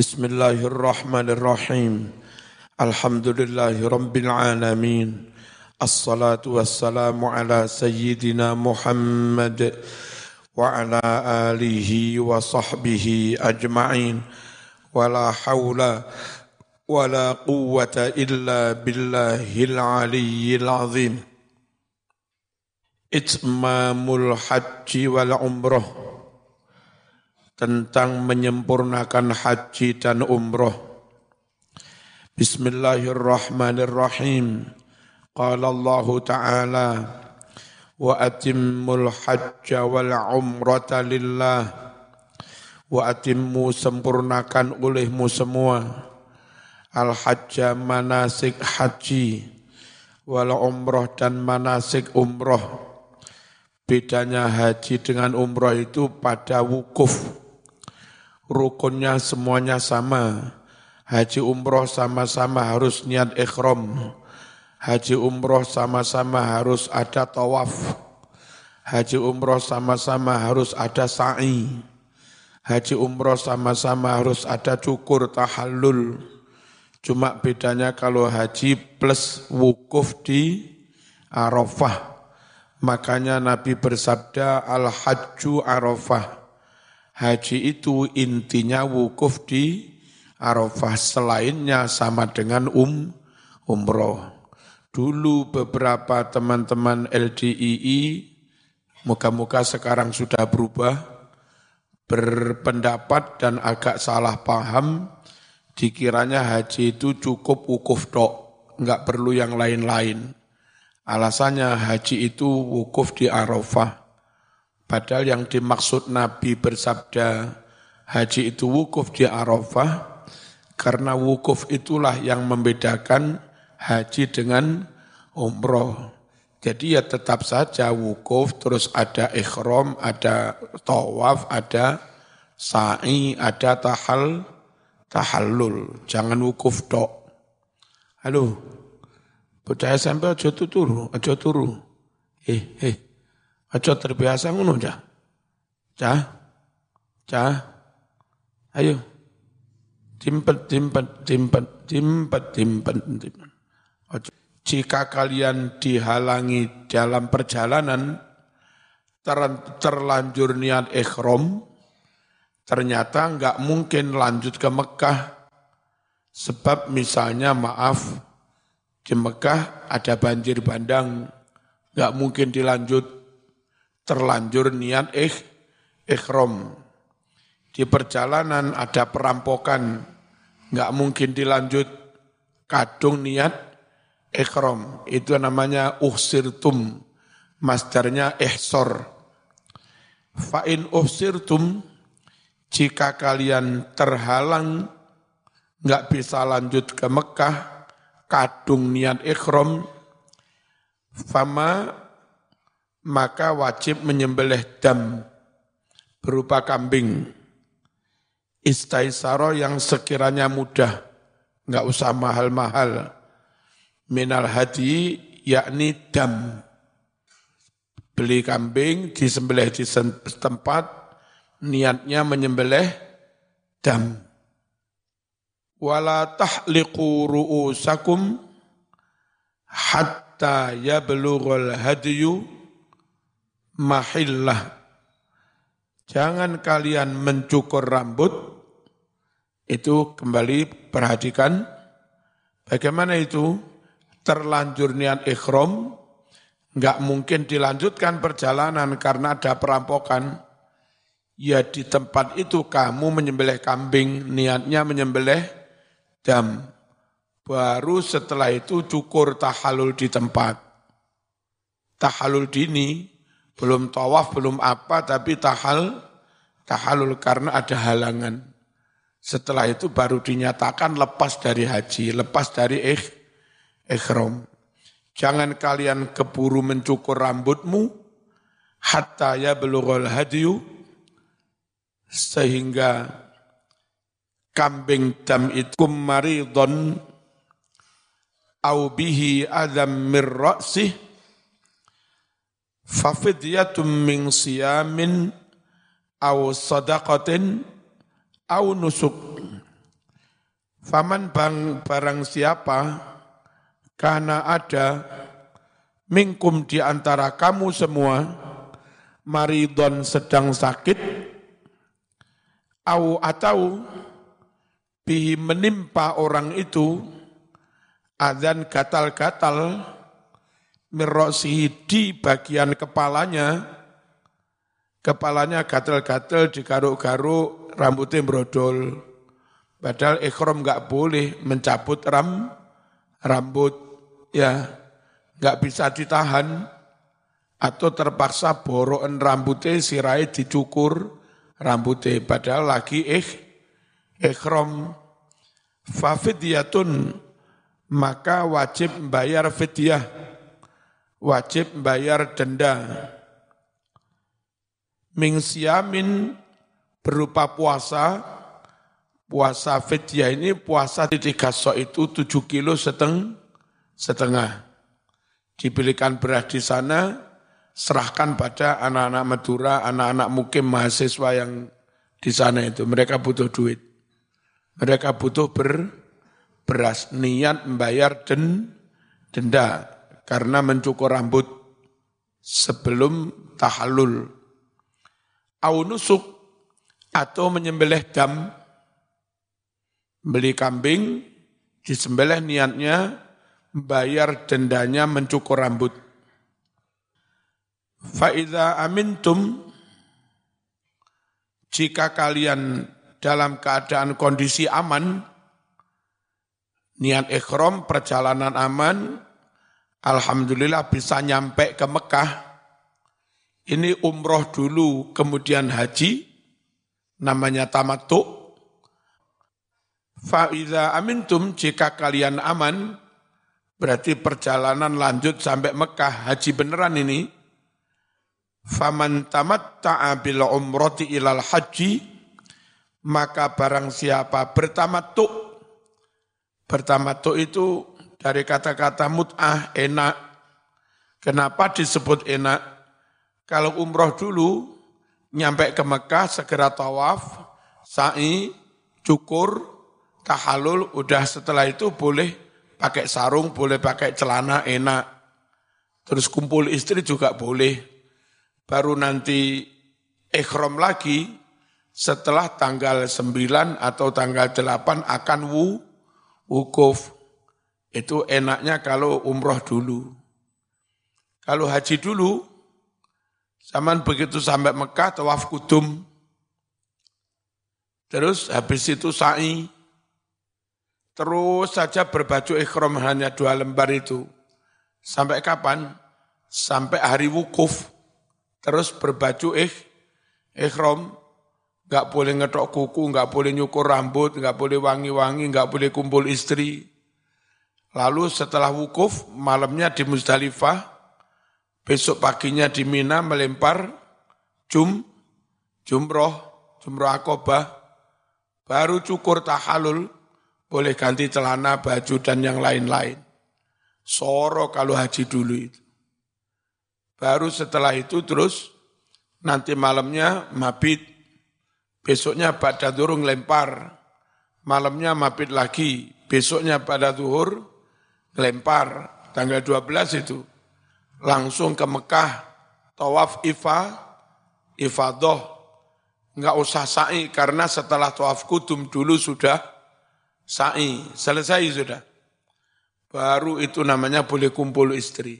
بسم الله الرحمن الرحيم الحمد لله رب العالمين الصلاة والسلام على سيدنا محمد وعلى آله وصحبه أجمعين ولا حول ولا قوة إلا بالله العلي العظيم إتمام الحج والعمره tentang menyempurnakan haji dan umroh. Bismillahirrahmanirrahim. Qala Allah Ta'ala wa atimmul hajja wal umrata lillah. Wa atimmu sempurnakan olehmu semua. Al hajja manasik haji. Wal umroh dan manasik umroh. Bedanya haji dengan umroh itu pada wukuf rukunnya semuanya sama. Haji umroh sama-sama harus niat ikhram. Haji umroh sama-sama harus ada tawaf. Haji umroh sama-sama harus ada sa'i. Haji umroh sama-sama harus ada cukur tahallul. Cuma bedanya kalau haji plus wukuf di Arafah. Makanya Nabi bersabda al-hajju Arafah haji itu intinya wukuf di Arafah, selainnya sama dengan um umroh. Dulu beberapa teman-teman LDII, muka-muka sekarang sudah berubah, berpendapat dan agak salah paham, dikiranya haji itu cukup wukuf dok, nggak perlu yang lain-lain. Alasannya haji itu wukuf di Arafah. Padahal yang dimaksud Nabi bersabda haji itu wukuf di Arafah karena wukuf itulah yang membedakan haji dengan umroh. Jadi ya tetap saja wukuf terus ada ikhram, ada tawaf, ada sa'i, ada tahal, tahallul. Jangan wukuf tok. Halo, bocah SMP aja turu, aja turu. Eh, eh. Aja terbiasa ngono cah. Cah. Cah. Ayo. Timpet, timpet, timpet, timpet, timpet, timpet. Jika kalian dihalangi dalam perjalanan, ter, terlanjur niat ikhram, ternyata enggak mungkin lanjut ke Mekah. Sebab misalnya maaf, di Mekah ada banjir bandang, enggak mungkin dilanjut terlanjur niat ikh, ikhram. Di perjalanan ada perampokan, nggak mungkin dilanjut kadung niat ikhram. Itu namanya uhsirtum, masdarnya ihsor. Fa'in uhsirtum, jika kalian terhalang, nggak bisa lanjut ke Mekah, kadung niat ikhram, fama maka wajib menyembelih dam berupa kambing. Istaisaro yang sekiranya mudah, nggak usah mahal-mahal. Minal hadi yakni dam. Beli kambing, disembelih di tempat, niatnya menyembelih dam. Wala tahliqu ru'usakum hatta yablughal hadiyu mahillah. Jangan kalian mencukur rambut, itu kembali perhatikan bagaimana itu terlanjur niat ikhram, nggak mungkin dilanjutkan perjalanan karena ada perampokan. Ya di tempat itu kamu menyembelih kambing, niatnya menyembelih dam. Baru setelah itu cukur tahalul di tempat. Tahalul dini, belum tawaf, belum apa, tapi tahal, tahalul karena ada halangan. Setelah itu baru dinyatakan lepas dari haji, lepas dari ikh, ikhram. Jangan kalian keburu mencukur rambutmu, hatta ya belughal hadiyu, sehingga kambing dam itu maridon au bihi adam mir ra'sih, Fafidyatum min siyamin aw sadaqatin aw nusuk. Faman bang barang siapa karena ada mingkum di antara kamu semua maridon sedang sakit au atau bihi menimpa orang itu adzan gatal-gatal mirosihi di bagian kepalanya. Kepalanya gatal-gatal digaruk-garuk rambutnya brodol padahal ikhram nggak boleh mencabut ram rambut ya nggak bisa ditahan. Atau terpaksa boroan rambutnya sirai dicukur rambutnya. Padahal lagi eh ikhram. Fafidiyatun maka wajib bayar fidyah wajib bayar denda. Ming siamin berupa puasa, puasa fidyah ini puasa di tiga sok itu tujuh kilo seteng, setengah. Dibelikan beras di sana, serahkan pada anak-anak Madura, anak-anak mukim mahasiswa yang di sana itu. Mereka butuh duit. Mereka butuh ber, beras, niat membayar den, denda karena mencukur rambut sebelum tahallul. Au nusuk atau menyembelih dam, beli kambing, disembelih niatnya, bayar dendanya mencukur rambut. Fa'idha amintum, jika kalian dalam keadaan kondisi aman, niat ikhram, perjalanan aman, Alhamdulillah bisa nyampe ke Mekah. Ini umroh dulu, kemudian haji, namanya tamatu. Fa'idha amintum, jika kalian aman, berarti perjalanan lanjut sampai Mekah, haji beneran ini. Faman tamatta'a bil umrati ilal haji, maka barang siapa bertamatu, bertamatu itu dari kata-kata mut'ah enak. Kenapa disebut enak? Kalau umroh dulu, nyampe ke Mekah, segera tawaf, sa'i, cukur, tahalul, udah setelah itu boleh pakai sarung, boleh pakai celana, enak. Terus kumpul istri juga boleh. Baru nanti ikhram lagi, setelah tanggal 9 atau tanggal 8 akan wu, wukuf. Itu enaknya kalau umroh dulu. Kalau haji dulu, zaman begitu sampai Mekah, tawaf kudum. Terus habis itu sa'i. Terus saja berbaju ikhram hanya dua lembar itu. Sampai kapan? Sampai hari wukuf. Terus berbaju ikh, ikhram. Gak boleh ngetok kuku, gak boleh nyukur rambut, gak boleh wangi-wangi, gak boleh kumpul istri Lalu setelah wukuf, malamnya di Muzdalifah, besok paginya di Mina melempar jum, jumroh, jumroh akobah, baru cukur tahalul, boleh ganti celana, baju, dan yang lain-lain. Soro kalau haji dulu itu. Baru setelah itu terus nanti malamnya mabit, besoknya pada durung lempar, malamnya mabit lagi, besoknya pada zuhur, lempar. Tanggal 12 itu langsung ke Mekah tawaf ifa ifadoh. Nggak usah sa'i karena setelah tawaf kudum dulu sudah sa'i. Selesai sudah. Baru itu namanya boleh kumpul istri.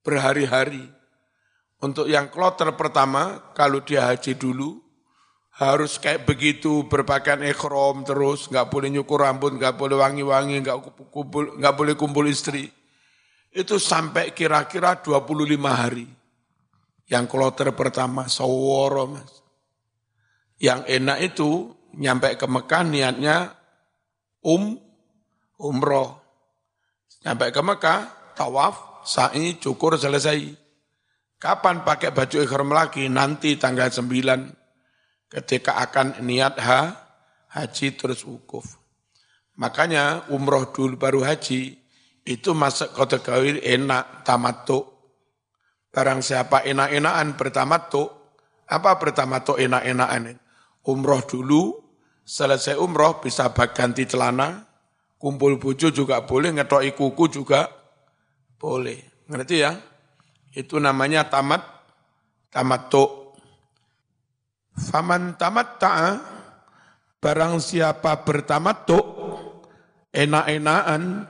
Berhari-hari. Untuk yang kloter pertama kalau dia haji dulu harus kayak begitu berpakaian ikhram terus, nggak boleh nyukur rambut, nggak boleh wangi-wangi, nggak kumpul, nggak boleh kumpul istri. Itu sampai kira-kira 25 hari. Yang kloter pertama, saworo mas. Yang enak itu nyampe ke Mekah niatnya um, umroh. Nyampe ke Mekah, tawaf, sa'i, cukur, selesai. Kapan pakai baju ikhram lagi? Nanti tanggal 9 ketika akan niat ha, haji terus wukuf. Makanya umroh dulu baru haji, itu masuk kategori enak tamatuk. Barang siapa enak-enakan bertamatuk, apa bertamatuk enak-enakan? Umroh dulu, selesai umroh bisa ganti celana, kumpul bojo juga boleh, ngetoki kuku juga boleh. Ngerti ya? Itu namanya tamat tamat to. Faman tamat ta'a, barang siapa bertamat to, enak-enakan,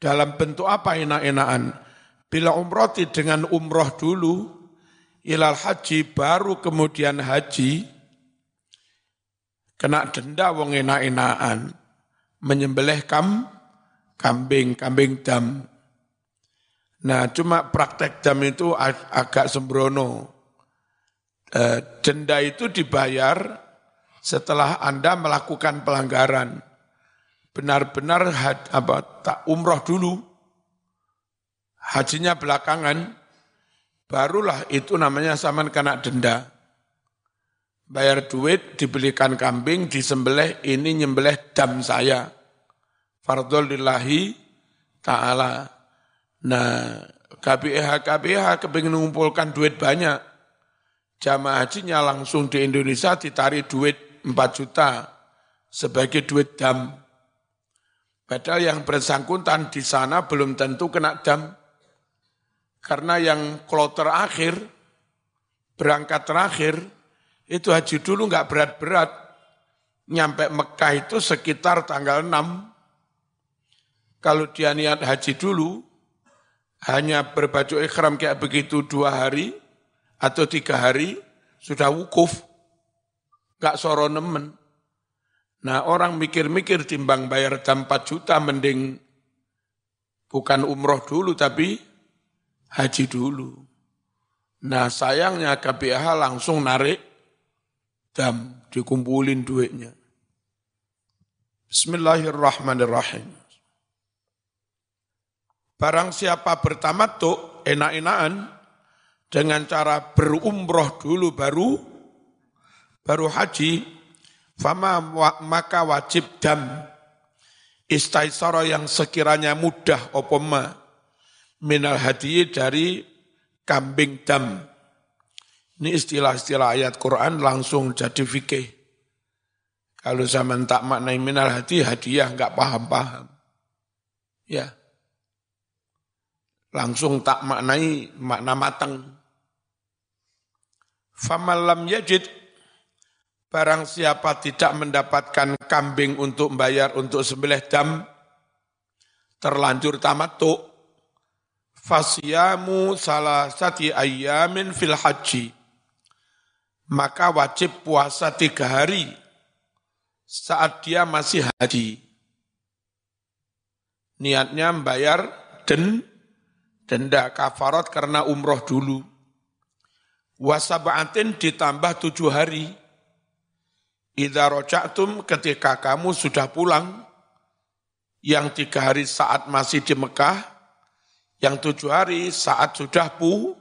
dalam bentuk apa enak-enakan? Bila umroti dengan umroh dulu, ilal haji, baru kemudian haji, kena denda wong enak-enakan, menyembelih kam, kambing, kambing dam. Nah, cuma praktek dam itu ag agak sembrono. E, denda itu dibayar setelah Anda melakukan pelanggaran. Benar-benar tak umroh dulu. Hajinya belakangan, barulah itu namanya saman kena denda bayar duit, dibelikan kambing, disembelih, ini nyembelih dam saya. Fardol lillahi ta'ala. Nah, KBH KBH kepingin mengumpulkan duit banyak. Jamaah hajinya langsung di Indonesia ditarik duit 4 juta sebagai duit dam. Padahal yang bersangkutan di sana belum tentu kena dam. Karena yang kloter akhir, berangkat terakhir, itu haji dulu nggak berat-berat. Nyampe Mekah itu sekitar tanggal 6. Kalau dia niat haji dulu, hanya berbaju ikhram kayak begitu dua hari atau tiga hari, sudah wukuf. Gak soro nemen. Nah orang mikir-mikir timbang bayar jam 4 juta mending bukan umroh dulu tapi haji dulu. Nah sayangnya KPH langsung narik dam, dikumpulin duitnya. Bismillahirrahmanirrahim. Barang siapa bertamattu enak-enakan dengan cara berumroh dulu baru baru haji, fama maka wajib dam istaisara yang sekiranya mudah opoma minal hadiyi dari kambing dam ini istilah-istilah ayat Quran langsung jadi fikih. Kalau zaman tak maknai minal hati, hadiah nggak paham-paham. Ya. Langsung tak maknai makna matang. Famalam yajid, barang siapa tidak mendapatkan kambing untuk membayar untuk sembelih dam, terlanjur tamattu, fasyamu salah sati ayamin fil haji maka wajib puasa tiga hari saat dia masih haji. Niatnya membayar den, denda kafarat karena umroh dulu. Wasaba'atin ditambah tujuh hari. Idza roja'tum ketika kamu sudah pulang, yang tiga hari saat masih di Mekah, yang tujuh hari saat sudah pu,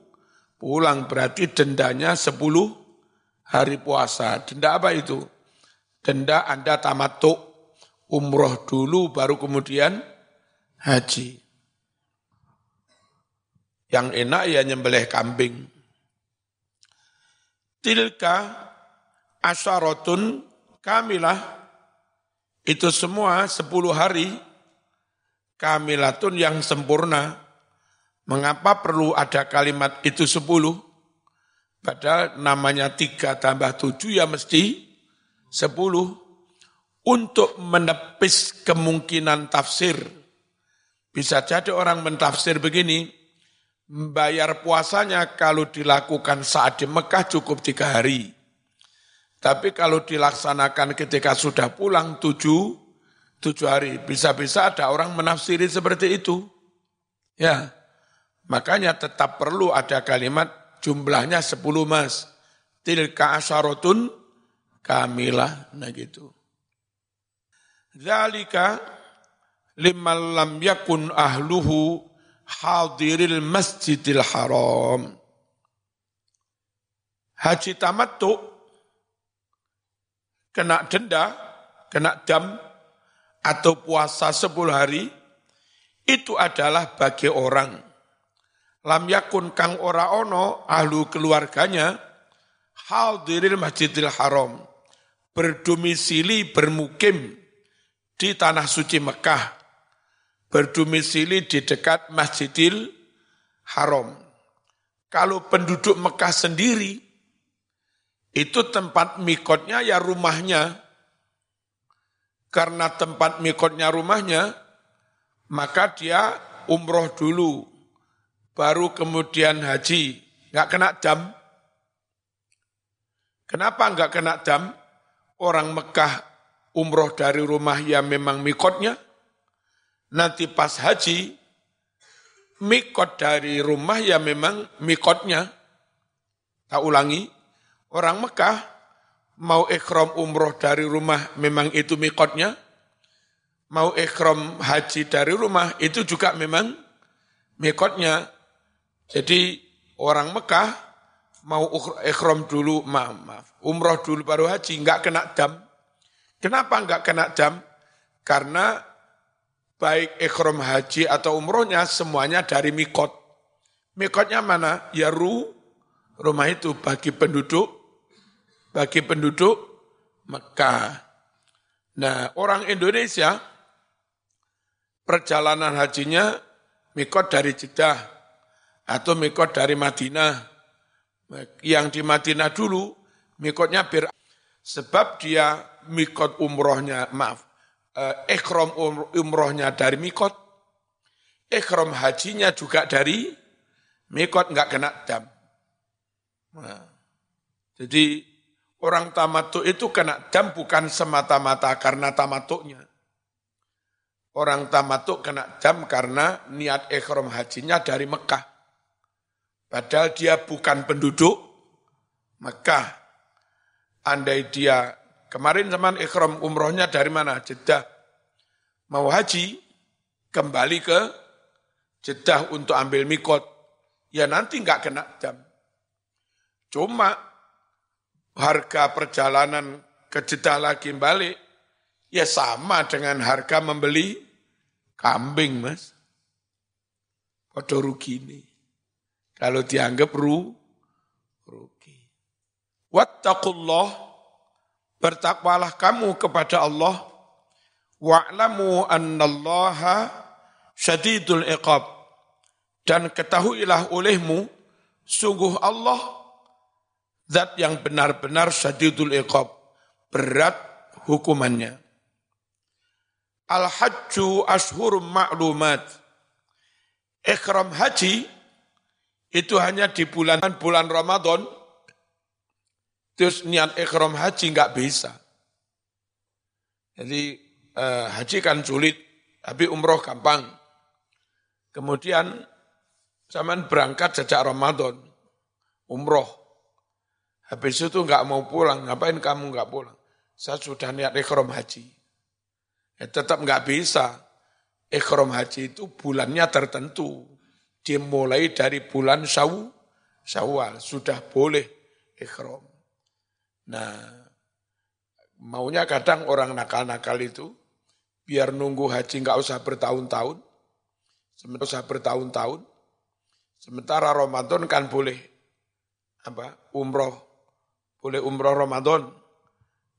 pulang berarti dendanya sepuluh hari puasa. Denda apa itu? Denda Anda tamatuk, umroh dulu baru kemudian haji. Yang enak ya nyembelih kambing. Tilka asyaratun kamilah itu semua sepuluh hari kamilatun yang sempurna. Mengapa perlu ada kalimat itu sepuluh? Padahal namanya tiga tambah tujuh ya mesti sepuluh. Untuk menepis kemungkinan tafsir. Bisa jadi orang mentafsir begini, membayar puasanya kalau dilakukan saat di Mekah cukup tiga hari. Tapi kalau dilaksanakan ketika sudah pulang tujuh, tujuh hari. Bisa-bisa ada orang menafsiri seperti itu. Ya, makanya tetap perlu ada kalimat jumlahnya sepuluh mas. Tilka asyaratun kamilah. Nah gitu. Zalika liman lam yakun ahluhu hadiril masjidil haram. Haji tamattu kena denda, kena dam, atau puasa sepuluh hari, itu adalah bagi orang. Lam yakun kang ora ono ahlu keluarganya hadiril masjidil haram berdomisili bermukim di tanah suci Mekah berdomisili di dekat Masjidil Haram. Kalau penduduk Mekah sendiri, itu tempat mikotnya ya rumahnya. Karena tempat mikotnya rumahnya, maka dia umroh dulu, baru kemudian haji. Nggak kena jam. Kenapa nggak kena jam? Orang Mekah umroh dari rumah yang memang mikotnya, nanti pas haji, mikot dari rumah ya memang mikotnya. Tak ulangi, orang Mekah mau ikhram umroh dari rumah memang itu mikotnya, mau ikhram haji dari rumah itu juga memang mikotnya. Jadi orang Mekah mau ikhram dulu, maaf, maaf, umroh dulu baru haji, enggak kena jam. Kenapa enggak kena jam? Karena baik ikhram haji atau umrohnya semuanya dari mikot. Mikotnya mana? Ya ru, rumah itu bagi penduduk, bagi penduduk Mekah. Nah, orang Indonesia perjalanan hajinya mikot dari Jeddah atau mikot dari Madinah. Yang di Madinah dulu mikotnya bir sebab dia mikot umrohnya, maaf, uh, ikhram umrohnya dari mikot, ikhram hajinya juga dari mikot, nggak kena dam. Nah, jadi orang tamatuk itu kena dam bukan semata-mata karena tamatuknya. Orang tamatuk kena dam karena niat ikhram hajinya dari Mekah. Padahal dia bukan penduduk Mekah. Andai dia Kemarin zaman ikhram umrohnya dari mana? Jeddah. Mau haji, kembali ke Jeddah untuk ambil mikot. Ya nanti nggak kena jam. Cuma harga perjalanan ke Jeddah lagi balik, ya sama dengan harga membeli kambing, mas. Podo rugi ini. Kalau dianggap ru, rugi. Wattaqullah bertakwalah kamu kepada Allah. Wa'lamu annallaha syadidul iqab. Dan ketahuilah olehmu sungguh Allah zat yang benar-benar syadidul iqab. Berat hukumannya. Al hajju ashhurum ma'lumat. Ikhram haji itu hanya di bulan bulan Ramadan Terus niat ikhram haji nggak bisa. Jadi eh, haji kan sulit, tapi umroh gampang. Kemudian zaman berangkat sejak Ramadan, umroh. Habis itu nggak mau pulang, ngapain kamu nggak pulang? Saya sudah niat ikhram haji. Ya, tetap nggak bisa. Ikhram haji itu bulannya tertentu. Dimulai dari bulan Syawal, Syawal sudah boleh ikhram. Nah, maunya kadang orang nakal-nakal itu, biar nunggu haji nggak usah bertahun-tahun, sementara usah bertahun-tahun, sementara Ramadan kan boleh apa umroh, boleh umroh Ramadan.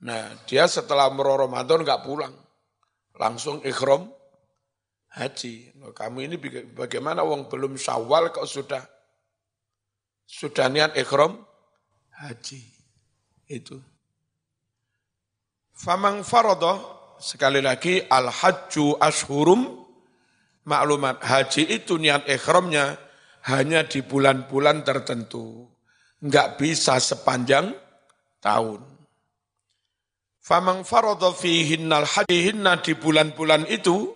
Nah, dia setelah umroh Ramadan nggak pulang, langsung ikhram haji. Nah, kamu ini bagaimana wong belum syawal kok sudah sudah niat ikhram haji. Itu. Famang farodoh, sekali lagi, al-hajju ashhurum maklumat. Haji itu niat ikhramnya hanya di bulan-bulan tertentu. Enggak bisa sepanjang tahun. Famang farodoh fihinnal hajihinna di bulan-bulan itu,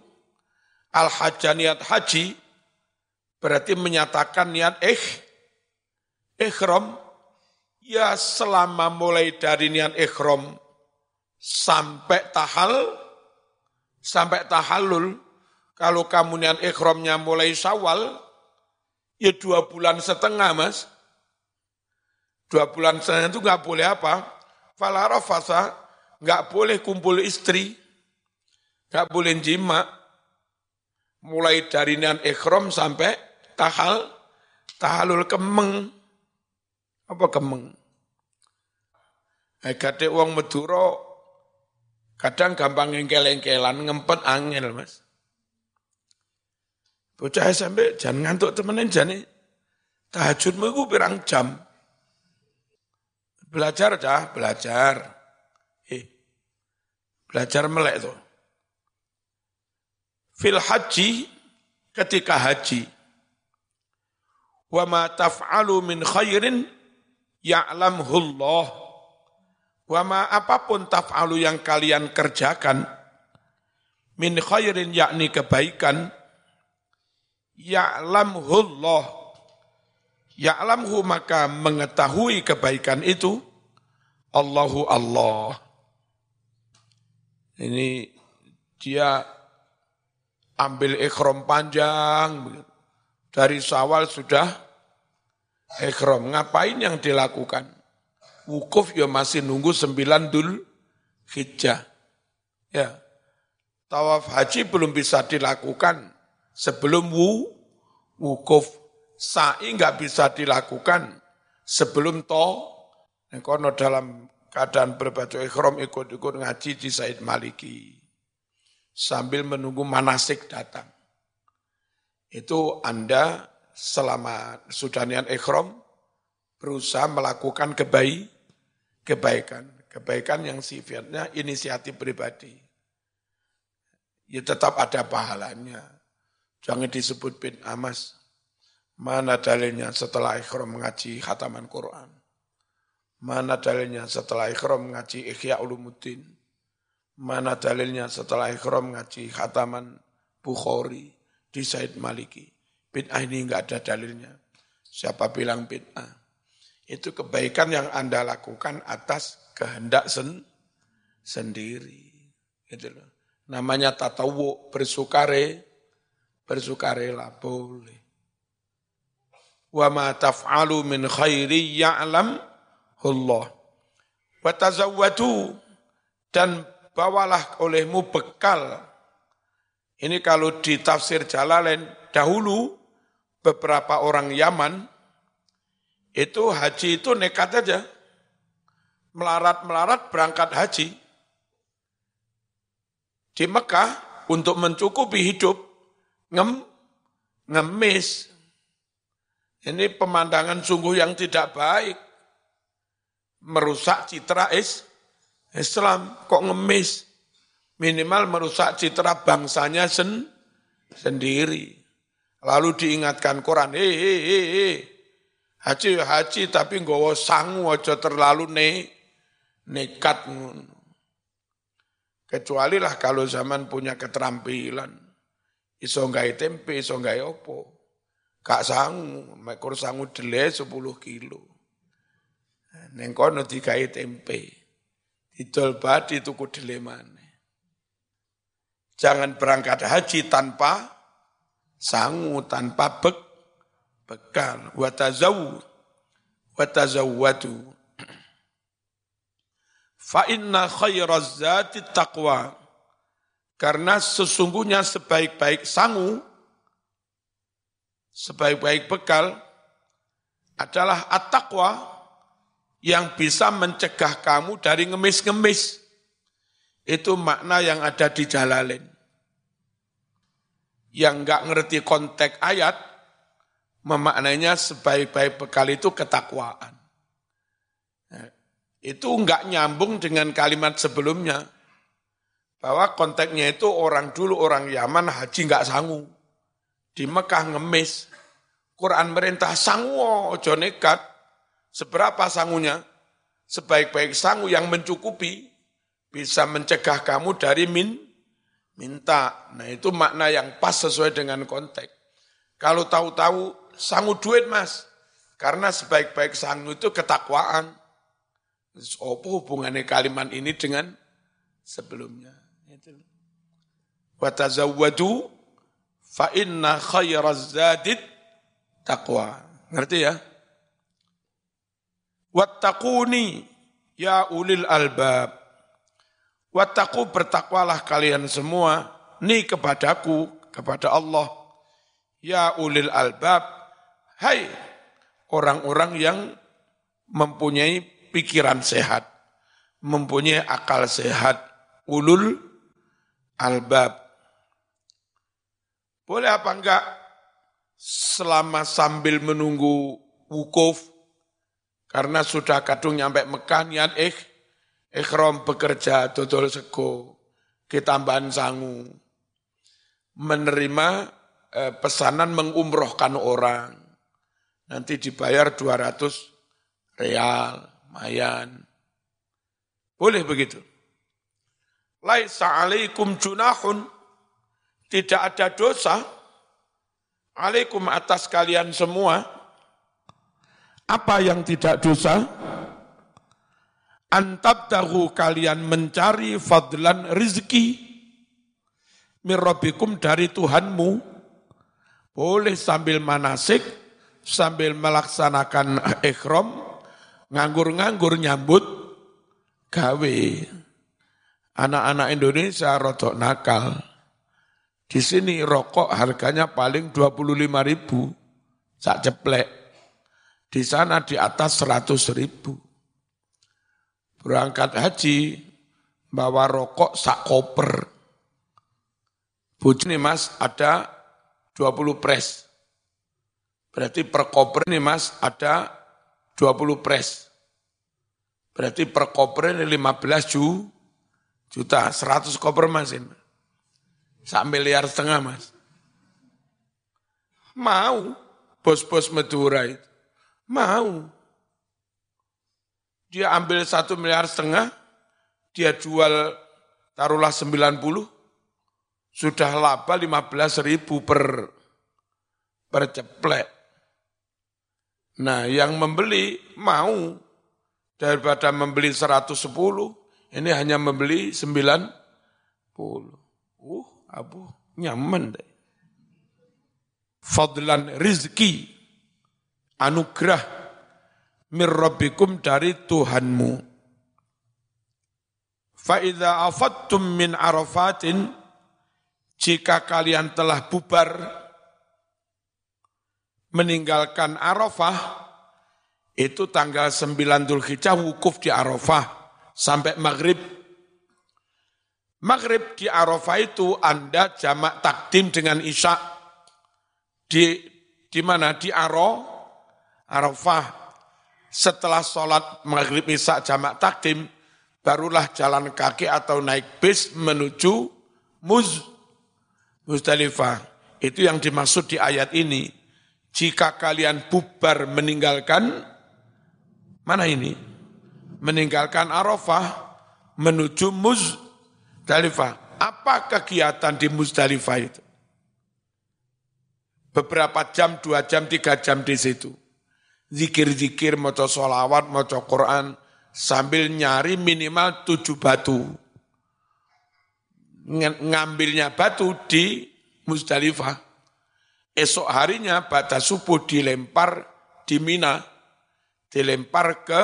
al-hajja niat haji, berarti menyatakan niat eh, ikhram Ya selama mulai dari niat ikhram sampai tahal, sampai tahallul, kalau kamu niat ikhramnya mulai sawal, ya dua bulan setengah mas. Dua bulan setengah itu nggak boleh apa? Falarafasa, nggak boleh kumpul istri, nggak boleh jima. Mulai dari niat ikhram sampai tahal, tahalul kemeng apa kemeng? Eh, gade uang Madura kadang gampang engkel-engkelan, ngempet angel, Mas. Bocah SMP jangan ngantuk temenin jane. Tahajudmu itu pirang jam. Belajar cah, belajar. Eh, belajar melek tuh. Fil haji, ketika haji. Wa ma taf'alu min khairin ya'lamhullah. Wa ma apa pun taf'alu yang kalian kerjakan, min khairin yakni kebaikan, ya'lamhullah Ya'lamhu maka mengetahui kebaikan itu Allahu Allah. Ini dia ambil ikhram panjang dari sawal sudah ikhram. Ngapain yang dilakukan? Wukuf ya masih nunggu sembilan dul hijjah. Ya. Tawaf haji belum bisa dilakukan sebelum wu, wukuf sa'i nggak bisa dilakukan sebelum to kono dalam keadaan berbaju ikhram ikut-ikut ngaji di Said Maliki sambil menunggu manasik datang. Itu Anda selama sudah niat ikhram berusaha melakukan kebaik, kebaikan. Kebaikan yang sifatnya inisiatif pribadi. Ya tetap ada pahalanya. Jangan disebut bin amas. Mana dalilnya setelah ikhram mengaji khataman Quran? Mana dalilnya setelah ikhram mengaji Ikhya Ulumuddin? Mana dalilnya setelah ikhram mengaji khataman Bukhari di Said Maliki? Bid'ah ini enggak ada dalilnya. Siapa bilang bid'ah? Itu kebaikan yang Anda lakukan atas kehendak sen sendiri. Gitu loh. Namanya tatawu bersukare, bersukarela boleh wa ma taf'alu min khairi ya'lam Allah. Wa tazawwadu dan bawalah olehmu bekal. Ini kalau di tafsir Jalalain dahulu beberapa orang Yaman itu haji itu nekat aja. Melarat-melarat berangkat haji. Di Mekah untuk mencukupi hidup ngem, ngemis ini pemandangan sungguh yang tidak baik. Merusak citra is, Islam. Kok ngemis? Minimal merusak citra bangsanya sen, sendiri. Lalu diingatkan Quran, hei, hei, hei, haji, haji, tapi nggawa sangu aja terlalu ne, nekat. Kecuali lah kalau zaman punya keterampilan. Iso ngai tempe, iso ngai opo. Kak sangu, mekor sangu dele 10 kilo. Neng kono dikai tempe. Didol badi tuku dele mana. Jangan berangkat haji tanpa sangu, tanpa bek, bekal. Watazawu, watazawwadu. Fa inna khairaz zati taqwa. Karena sesungguhnya sebaik-baik sangu, sebaik-baik bekal adalah at-taqwa yang bisa mencegah kamu dari ngemis-ngemis. Itu makna yang ada di Jalalain. Yang enggak ngerti konteks ayat, memaknainya sebaik-baik bekal itu ketakwaan. Nah, itu enggak nyambung dengan kalimat sebelumnya. Bahwa konteksnya itu orang dulu, orang Yaman haji enggak sanggup di Mekah ngemis. Quran merintah sangu ojo nekat. Seberapa sangunya? Sebaik-baik sangu yang mencukupi bisa mencegah kamu dari min minta. Nah itu makna yang pas sesuai dengan konteks. Kalau tahu-tahu sangu duit mas, karena sebaik-baik sangu itu ketakwaan. Apa hubungannya kalimat ini dengan sebelumnya? Watazawwadu Fa inna khairaz taqwa. Ngerti ya? Wattaquni ya ulil albab. Wattaqu bertakwalah kalian semua ni kepadaku, kepada Allah. Ya ulil albab. Hai orang-orang yang mempunyai pikiran sehat, mempunyai akal sehat, ulul albab. Boleh apa enggak? Selama sambil menunggu wukuf, karena sudah kadung nyampe Mekah niat ik, ikhram bekerja dodol sego, ketambahan sangu, menerima eh, pesanan mengumrohkan orang, nanti dibayar 200 real, mayan. Boleh begitu. Laisa alaikum junahun, tidak ada dosa, alaikum atas kalian semua, apa yang tidak dosa? Antab tahu kalian mencari fadlan rizki mirrobikum dari Tuhanmu. Boleh sambil manasik, sambil melaksanakan ikhram, nganggur-nganggur nyambut gawe. Anak-anak Indonesia rotok nakal di sini rokok harganya paling 25 ribu, sak ceplek. Di sana di atas 100 ribu. Berangkat haji, bawa rokok sak koper. Bujuni mas ada 20 pres. Berarti per koper ini mas ada 20 pres. Berarti per koper ini 15 juta, 100 koper mas ini. Sak miliar setengah mas. Mau bos-bos Madura itu. Mau. Dia ambil satu miliar setengah, dia jual taruhlah 90, sudah laba 15 ribu per, per ceplek. Nah yang membeli mau daripada membeli 110, ini hanya membeli 90. Uh, Abu nyaman deh. Fadlan rizki, anugerah mirrabbikum dari Tuhanmu. Fa'idha afattum min arafatin, jika kalian telah bubar, meninggalkan Arafah, itu tanggal 9 Dhul Hijjah wukuf di Arafah sampai maghrib Maghrib di Arafah itu Anda jamak takdim dengan Isya. Di di mana? Di Aro, Arafah. Setelah sholat maghrib Isya jamak takdim, barulah jalan kaki atau naik bis menuju Muz, Muzdalifah. Itu yang dimaksud di ayat ini. Jika kalian bubar meninggalkan, mana ini? Meninggalkan Arafah, menuju Muzdalifah. Apa kegiatan di Muzdalifah itu? Beberapa jam, dua jam, tiga jam di situ. Zikir-zikir, moco sholawat, moco Quran, sambil nyari minimal tujuh batu. Ngambilnya batu di Muzdalifah. Esok harinya batas subuh dilempar di Mina. Dilempar ke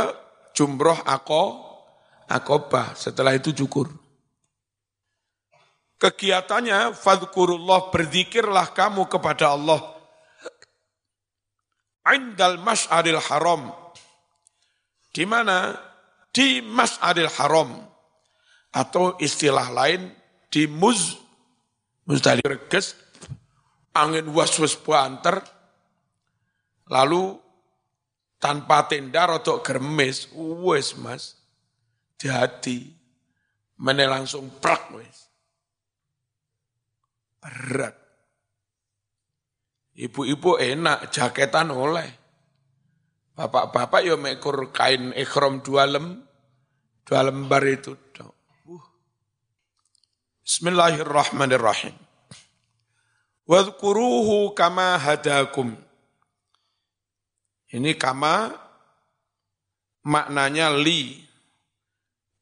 Jumroh Ako, Akobah. Setelah itu cukur. Kegiatannya fadkurullah berzikirlah kamu kepada Allah. Indal mas'aril haram. Di mana? Di mas'aril haram. Atau istilah lain di muz Muzdalif reges, angin was-was banter, lalu tanpa tenda rotok germes, wes mas, di hati, mana langsung prak wes. Berat. Ibu-ibu enak, jaketan oleh. Bapak-bapak ya mekur kain ikhram dua lem, dua lembar itu. Uh. Bismillahirrahmanirrahim. Wadkuruhu kama hadakum. Ini kama maknanya li.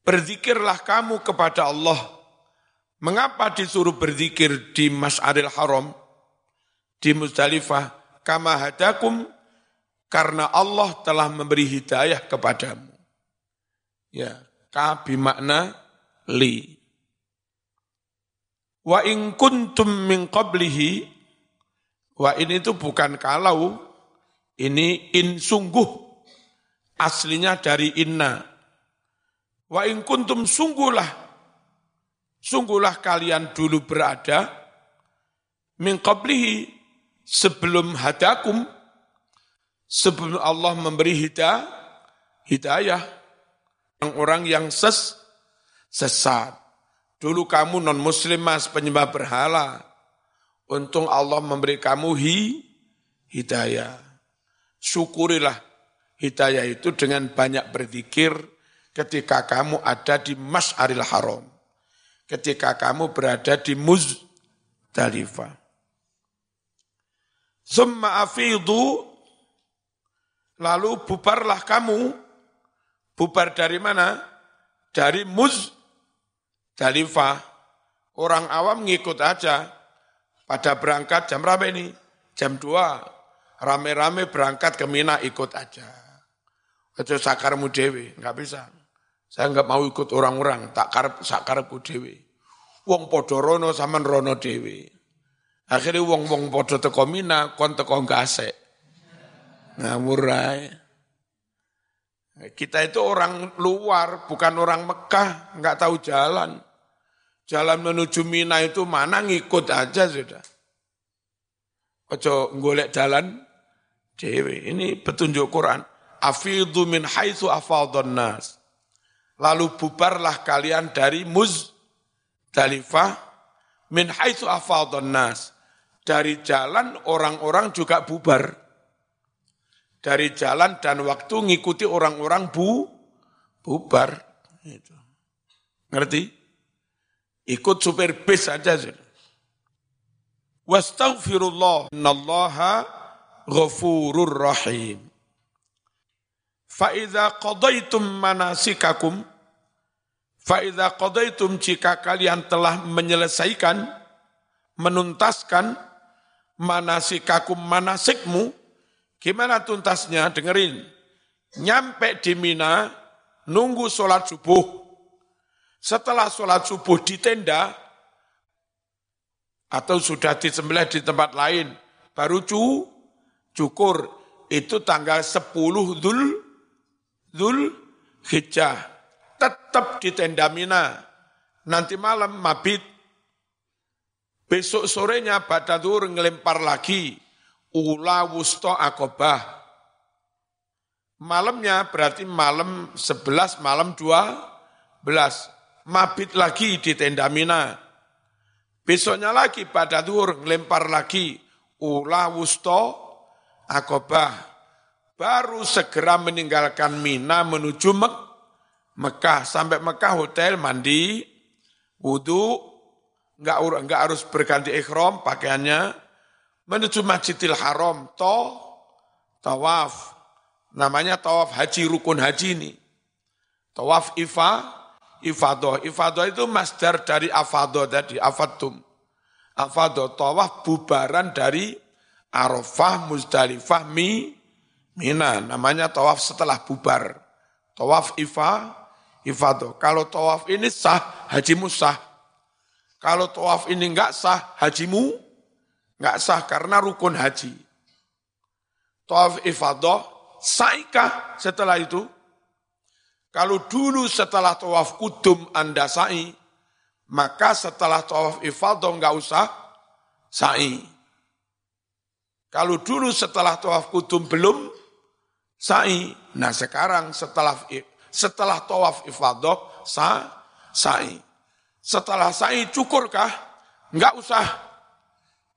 Berzikirlah kamu kepada Allah Mengapa disuruh berzikir di Mas'aril Haram, di Muzdalifah, kama hadakum, karena Allah telah memberi hidayah kepadamu. Ya, ka makna li. Wa in kuntum min qablihi, wa ini itu bukan kalau, ini in sungguh, aslinya dari inna. Wa in kuntum sungguhlah, Sungguhlah kalian dulu berada min qablihi sebelum hadakum, sebelum Allah memberi hidayah, hidayah orang-orang yang ses, sesat. Dulu kamu non muslim mas penyembah berhala. Untung Allah memberi kamu hi, hidayah. Syukurilah hidayah itu dengan banyak berzikir ketika kamu ada di Mas'aril Haram. Ketika kamu berada di Muzdalifah. Summa afidu, lalu bubarlah kamu. Bubar dari mana? Dari Muzdalifah. Orang awam ngikut aja. Pada berangkat jam berapa ini? Jam 2. Rame-rame berangkat ke Mina ikut aja. Itu sakarmu dewi, nggak bisa. Saya nggak mau ikut orang-orang, tak karep dewi. Wong podo rono sama rono dewi. Akhirnya wong-wong podo teko Mina, kon teko gasek. Ngawur Kita itu orang luar, bukan orang Mekah, nggak tahu jalan. Jalan menuju Mina itu mana ngikut aja sudah. Ojo golek jalan dewe. Ini petunjuk Quran. Afidhu min haitsu afadhan nas. Lalu bubarlah kalian dari Muzdalifah min haitsu afadhan nas. Dari jalan orang-orang juga bubar. Dari jalan dan waktu ngikuti orang-orang bu bubar. Itu. Ngerti? Ikut supir bis saja. Wastaghfirullah. Innallaha ghafurur rahim. Fa'idha qadaitum manasikakum. Fa'idha qadaitum jika kalian telah menyelesaikan, menuntaskan manasikakum manasikmu. Gimana tuntasnya? Dengerin. Nyampe di Mina, nunggu sholat subuh setelah sholat subuh di tenda, atau sudah disembelih di tempat lain, baru cu, cukur, itu tanggal 10 Dhul, Dhul Hijjah. Tetap di tenda Mina. Nanti malam mabit. Besok sorenya Badadur ngelempar lagi. Ula wusto akobah. Malamnya berarti malam 11, malam 12 mabit lagi di tenda Mina. Besoknya lagi pada duhur ngelempar lagi ula wusto akobah. Baru segera meninggalkan Mina menuju Mek Mekah. Sampai Mekah hotel mandi, wudhu, enggak, enggak harus berganti ikhram pakaiannya, menuju Masjidil Haram, to, tawaf. Namanya tawaf haji, rukun haji ini. Tawaf ifa, ifadah. Ifadah itu masdar dari afadah tadi, afatum. Afadah, tawaf bubaran dari Arafah, Muzdalifah, Mi, Mina. Namanya tawaf setelah bubar. Tawaf ifa, ifadah. Kalau tawaf ini sah, hajimu sah. Kalau tawaf ini enggak sah, hajimu enggak sah karena rukun haji. Tawaf ifadah, saikah setelah itu? Kalau dulu setelah tawaf kudum Anda sa'i, maka setelah tawaf ifadah enggak usah sa'i. Kalau dulu setelah tawaf kudum belum sa'i, nah sekarang setelah setelah tawaf ifadah sa, sa'i. Setelah sa'i cukurkah? Enggak usah.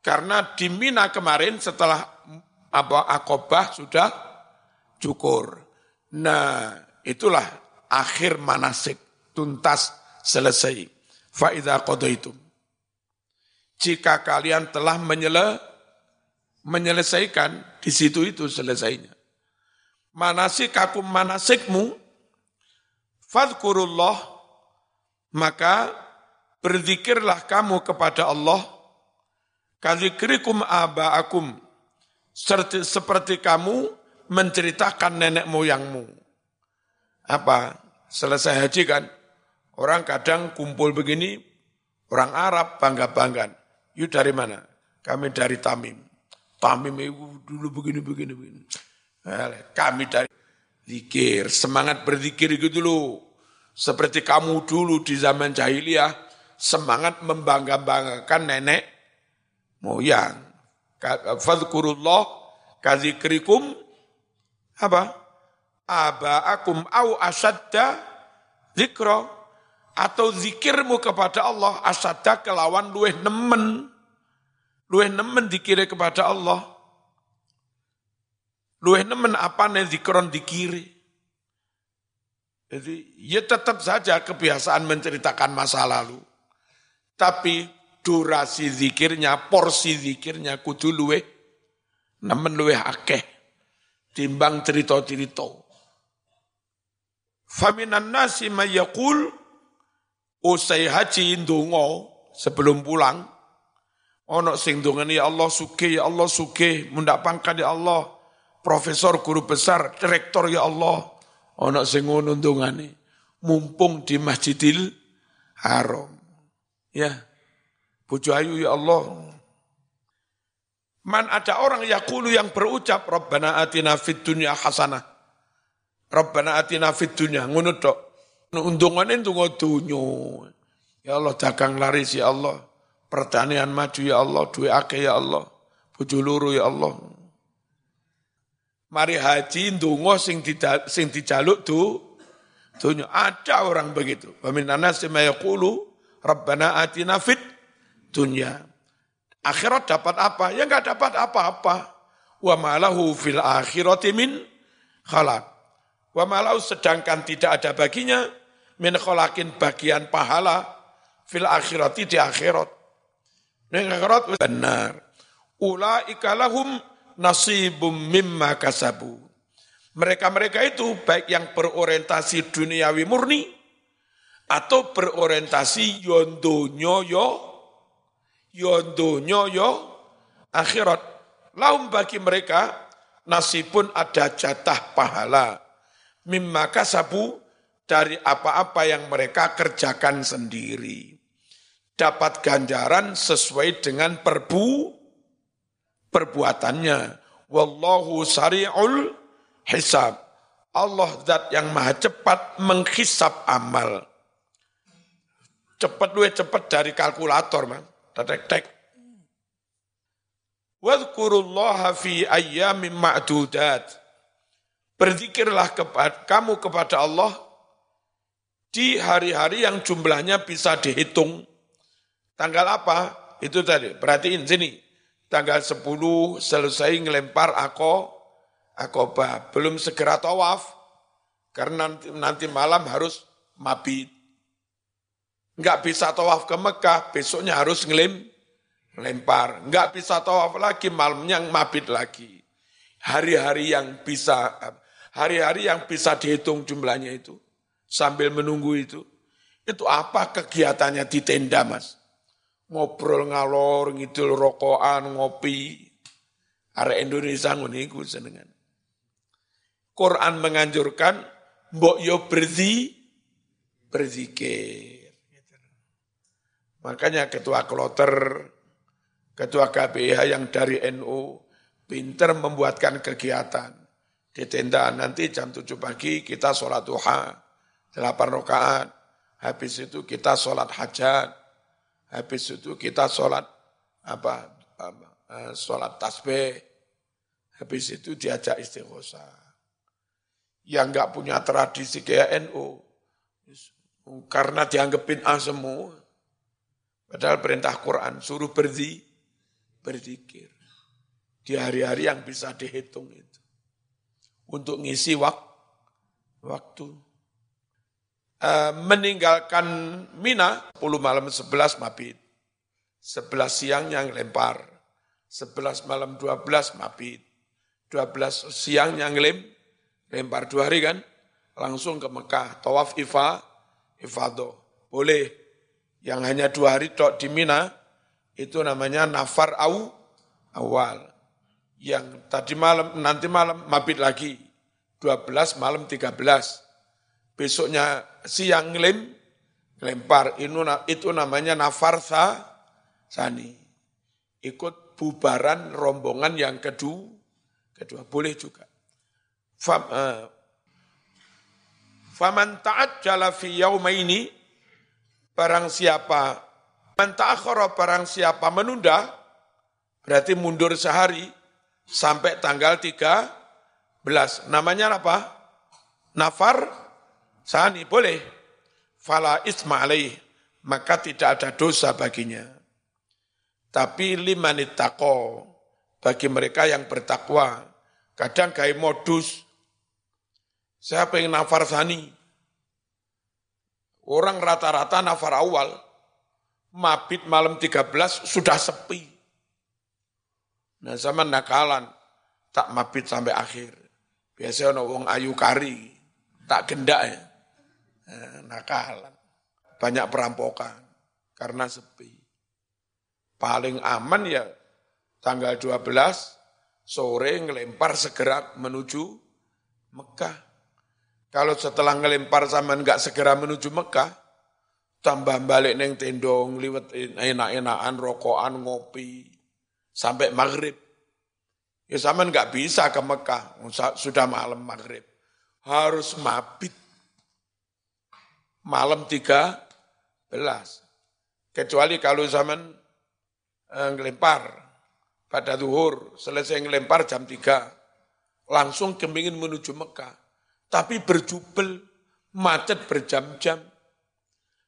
Karena di Mina kemarin setelah apa akobah sudah cukur. Nah, itulah akhir manasik tuntas selesai. Faidah itu. Jika kalian telah menyele, menyelesaikan, di situ itu selesainya. Manasik aku manasikmu, fadkurullah, maka berzikirlah kamu kepada Allah, kadzikrikum aba'akum, seperti kamu menceritakan nenek moyangmu. Apa? Selesai haji kan, orang kadang kumpul begini, orang Arab bangga-banggaan. Yuk dari mana? Kami dari Tamim. Tamim itu dulu begini, begini, begini. Kami dari zikir, semangat berzikir itu dulu. Seperti kamu dulu di zaman jahiliyah, semangat membangga-banggakan nenek moyang. Fadhkurullah kadzikrikum apa? Aba'akum au asadda zikra atau zikirmu kepada Allah asadda kelawan luweh nemen. Luweh nemen dikiri kepada Allah. Luweh nemen apa nih zikron dikiri. Jadi ya tetap saja kebiasaan menceritakan masa lalu. Tapi durasi zikirnya, porsi zikirnya kudu luwe, nemen luwe akeh. Timbang cerita-cerita. Faminan nasi mayakul, usai haji ndonga sebelum pulang, ono sing dongani ya Allah suke ya Allah suke mundak pangkat ya Allah profesor guru besar direktor ya Allah Ono sing ngono ndongane mumpung di Masjidil Haram. Ya. Bojo ayu ya Allah. Man ada orang yakulu yang berucap Rabbana atina fid dunya hasanah. Rabbana atina fid dunya. Ngono tok. Undungane ndonga donya. Ya Allah dagang laris ya Allah. Pertanian maju ya Allah, duwe akeh ya Allah. Bojo loro ya Allah. Mari haji ndonga sing tidak sing dijaluk tu dunya ada orang begitu. Wa min anasi rabbana atina fit dunya. Akhirat dapat apa? Ya enggak dapat apa-apa. Wa malahu fil akhirati min khalaq wa malahu sedangkan tidak ada baginya min khalakin bagian pahala fil akhirati di akhirat ning akhirat benar ulaika lahum nasibum mimma kasabu. Mereka-mereka itu baik yang berorientasi duniawi murni atau berorientasi yondonyo yo yondonyo yo akhirat. Laum bagi mereka nasibun ada jatah pahala mimma kasabu dari apa-apa yang mereka kerjakan sendiri. Dapat ganjaran sesuai dengan perbu perbuatannya. Wallahu sari'ul hisab. Allah zat yang maha cepat menghisap amal. Cepat luwe cepat dari kalkulator, man. Tek tek. Wadhkurullaha fi ayyamin ma'dudat. Berzikirlah kepada, kamu kepada Allah di hari-hari yang jumlahnya bisa dihitung. Tanggal apa? Itu tadi. Perhatiin sini tanggal 10 selesai ngelempar ako, akoba. Belum segera tawaf, karena nanti, nanti malam harus mabit. Enggak bisa tawaf ke Mekah, besoknya harus ngelem, lempar. Enggak bisa tawaf lagi, malamnya mabit lagi. Hari-hari yang bisa, hari-hari yang bisa dihitung jumlahnya itu, sambil menunggu itu, itu apa kegiatannya di tenda mas? ngobrol ngalor ngidul rokokan ngopi. Arek Indonesia ngono iku senengan Quran menganjurkan mbok yo berzi berzikir. Makanya ketua kloter ketua KPH yang dari NU pinter membuatkan kegiatan di tenda nanti jam 7 pagi kita sholat duha 8 rakaat habis itu kita sholat hajat Habis itu kita sholat apa, apa eh, sholat tasbih. Habis itu diajak istighosa. Yang nggak punya tradisi kayak NU, karena dianggapin ah semua. Padahal perintah Quran suruh berdi, berzikir. Di hari-hari yang bisa dihitung itu. Untuk ngisi wak, waktu. Eh, meninggalkan Mina, 10 malam 11 mabit. 11 siang yang lempar. 11 malam 12 mabit. 12 siang yang lem, lempar dua hari kan. Langsung ke Mekah, tawaf ifa, ifado. Boleh. Yang hanya dua hari tok di Mina, itu namanya nafar au, awal. Yang tadi malam, nanti malam mabit lagi. 12 malam 13 besoknya siang lem, lempar, itu namanya nafarsa sani. Ikut bubaran rombongan yang kedua, kedua boleh juga. Fam, uh, Faman ta'at jala fi ini, barang siapa, man ta'akhara barang siapa menunda, Berarti mundur sehari sampai tanggal 13. Namanya apa? Nafar sani. Boleh. Fala isma alaih. Maka tidak ada dosa baginya. Tapi limanit tako. Bagi mereka yang bertakwa. Kadang kayak modus. Saya pengen nafar sani. Orang rata-rata nafar awal. Mabit malam 13 sudah sepi. Nah zaman nakalan, tak mabit sampai akhir. Biasanya orang wong ayu kari, tak gendak ya. Nah, nakalan. Banyak perampokan karena sepi. Paling aman ya tanggal 12 sore ngelempar segera menuju Mekah. Kalau setelah ngelempar sama enggak segera menuju Mekah, tambah balik neng tendong, liwet enak-enakan, rokokan, ngopi, sampai maghrib. Ya sama nggak bisa ke Mekah, sudah malam maghrib. Harus mabit. Malam tiga belas. Kecuali kalau zaman eh, ngelempar pada zuhur, selesai ngelempar jam tiga, langsung kemingin menuju Mekah. Tapi berjubel, macet berjam-jam.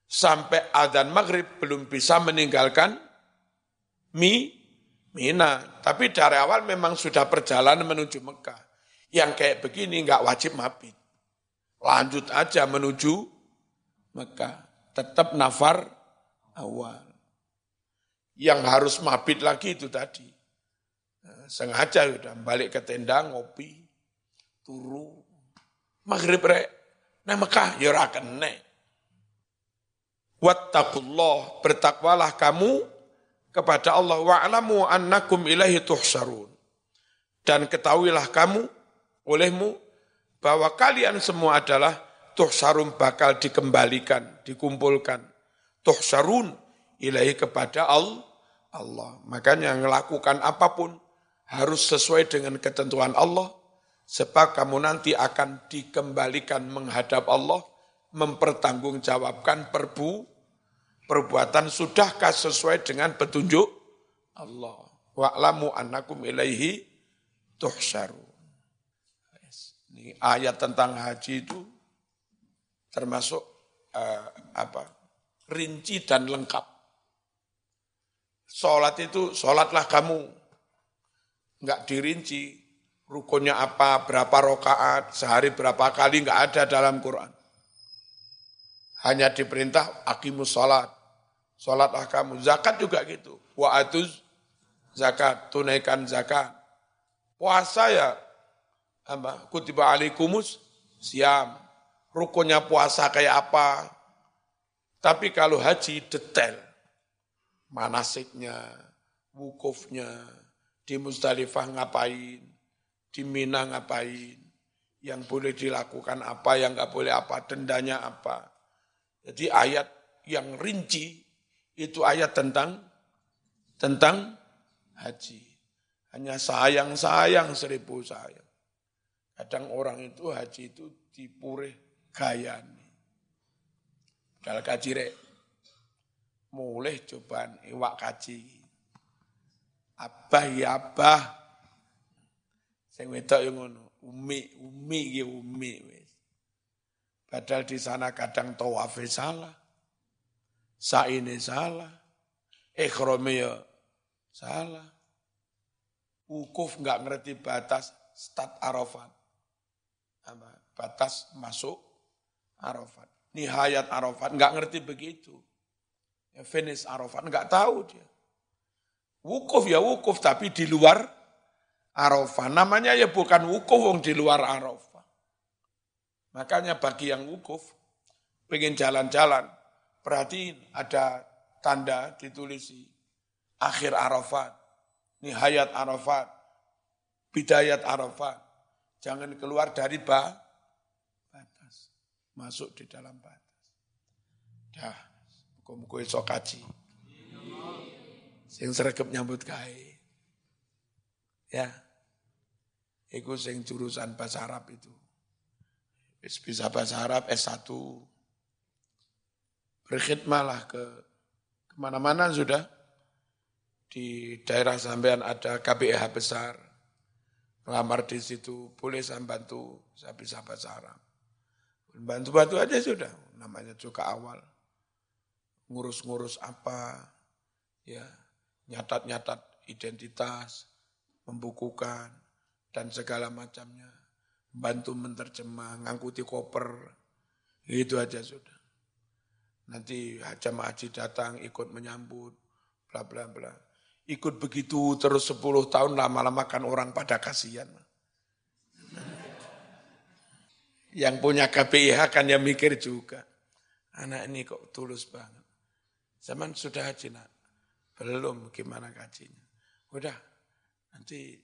Sampai adzan maghrib belum bisa meninggalkan mi Mina. Tapi dari awal memang sudah perjalanan menuju Mekah. Yang kayak begini nggak wajib mabit. Lanjut aja menuju Mekah. Tetap nafar awal. Yang harus mabit lagi itu tadi. Nah, sengaja udah balik ke tenda ngopi, turu, maghrib rek, nah Mekah ya ora kene. Wattaqullah, bertakwalah kamu kepada Allah wa'lamu annakum ilahi tuhsarun. Dan ketahuilah kamu olehmu bahwa kalian semua adalah tuhsarun bakal dikembalikan, dikumpulkan. Tuhsarun ilahi kepada Allah. Allah. Makanya melakukan apa pun harus sesuai dengan ketentuan Allah. Sebab kamu nanti akan dikembalikan menghadap Allah, mempertanggungjawabkan perbu, perbuatan sudahkah sesuai dengan petunjuk Allah. Wa'lamu annakum ilaihi tuhsyaru. Ini ayat tentang haji itu termasuk uh, apa? rinci dan lengkap. Sholat itu, sholatlah kamu. Enggak dirinci, rukunnya apa, berapa rokaat, sehari berapa kali, enggak ada dalam Quran. Hanya diperintah, akimus sholat Sholatlah kamu. Zakat juga gitu. Wa atuz zakat. Tunaikan zakat. Puasa ya. Apa? Kutiba alaikumus siam. Rukunnya puasa kayak apa. Tapi kalau haji detail. Manasiknya, wukufnya, di Musdalifah ngapain, di Mina ngapain, yang boleh dilakukan apa, yang nggak boleh apa, dendanya apa. Jadi ayat yang rinci itu ayat tentang tentang haji. Hanya sayang-sayang seribu sayang. Kadang orang itu haji itu dipurih gayani. Kaji rek. Mulai cobaan iwak kaji. Abah ya abah. Sing wedok yang ngono. Umi, umi ya umi. Padahal di sana kadang tawafe salah ini salah. Ikhrami ya salah. Wukuf nggak ngerti batas start Arafat. Batas masuk Arafat. Nihayat Arafat nggak ngerti begitu. Ya finish Arafat nggak tahu dia. Wukuf ya wukuf tapi di luar Arafah. Namanya ya bukan wukuf wong di luar Arafah. Makanya bagi yang wukuf pengen jalan-jalan Perhatiin ada tanda ditulisi akhir Arafat, nihayat Arafat, bidayat Arafat. Jangan keluar dari ba, batas. Masuk di dalam batas. Dah, muka-muka esok kaji. Sing sergap nyambut kai. Ya. Iku sing jurusan bahasa Arab itu. Bisa bahasa Arab S1, berkhidmatlah ke ke mana-mana sudah di daerah sampean ada KBH besar, melamar di situ, boleh saya bantu, saya bisa bahasa Arab. Bantu-bantu aja sudah, namanya juga awal. Ngurus-ngurus apa, ya nyatat-nyatat identitas, membukukan, dan segala macamnya. Bantu menterjemah, ngangkuti koper, itu aja sudah. Nanti jamaah haji datang ikut menyambut, bla bla bla. Ikut begitu terus 10 tahun lama-lama kan orang pada kasihan. Yang punya KPIH kan ya mikir juga. Anak ini kok tulus banget. Zaman sudah haji nak? Belum, gimana gajinya? Udah, nanti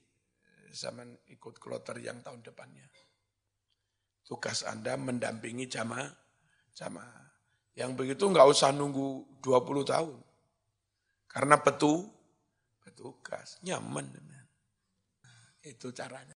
zaman ikut kloter yang tahun depannya. Tugas Anda mendampingi jamaah, jamaah. Yang begitu nggak usah nunggu 20 tahun. Karena petu, petugas, nyaman. Itu caranya.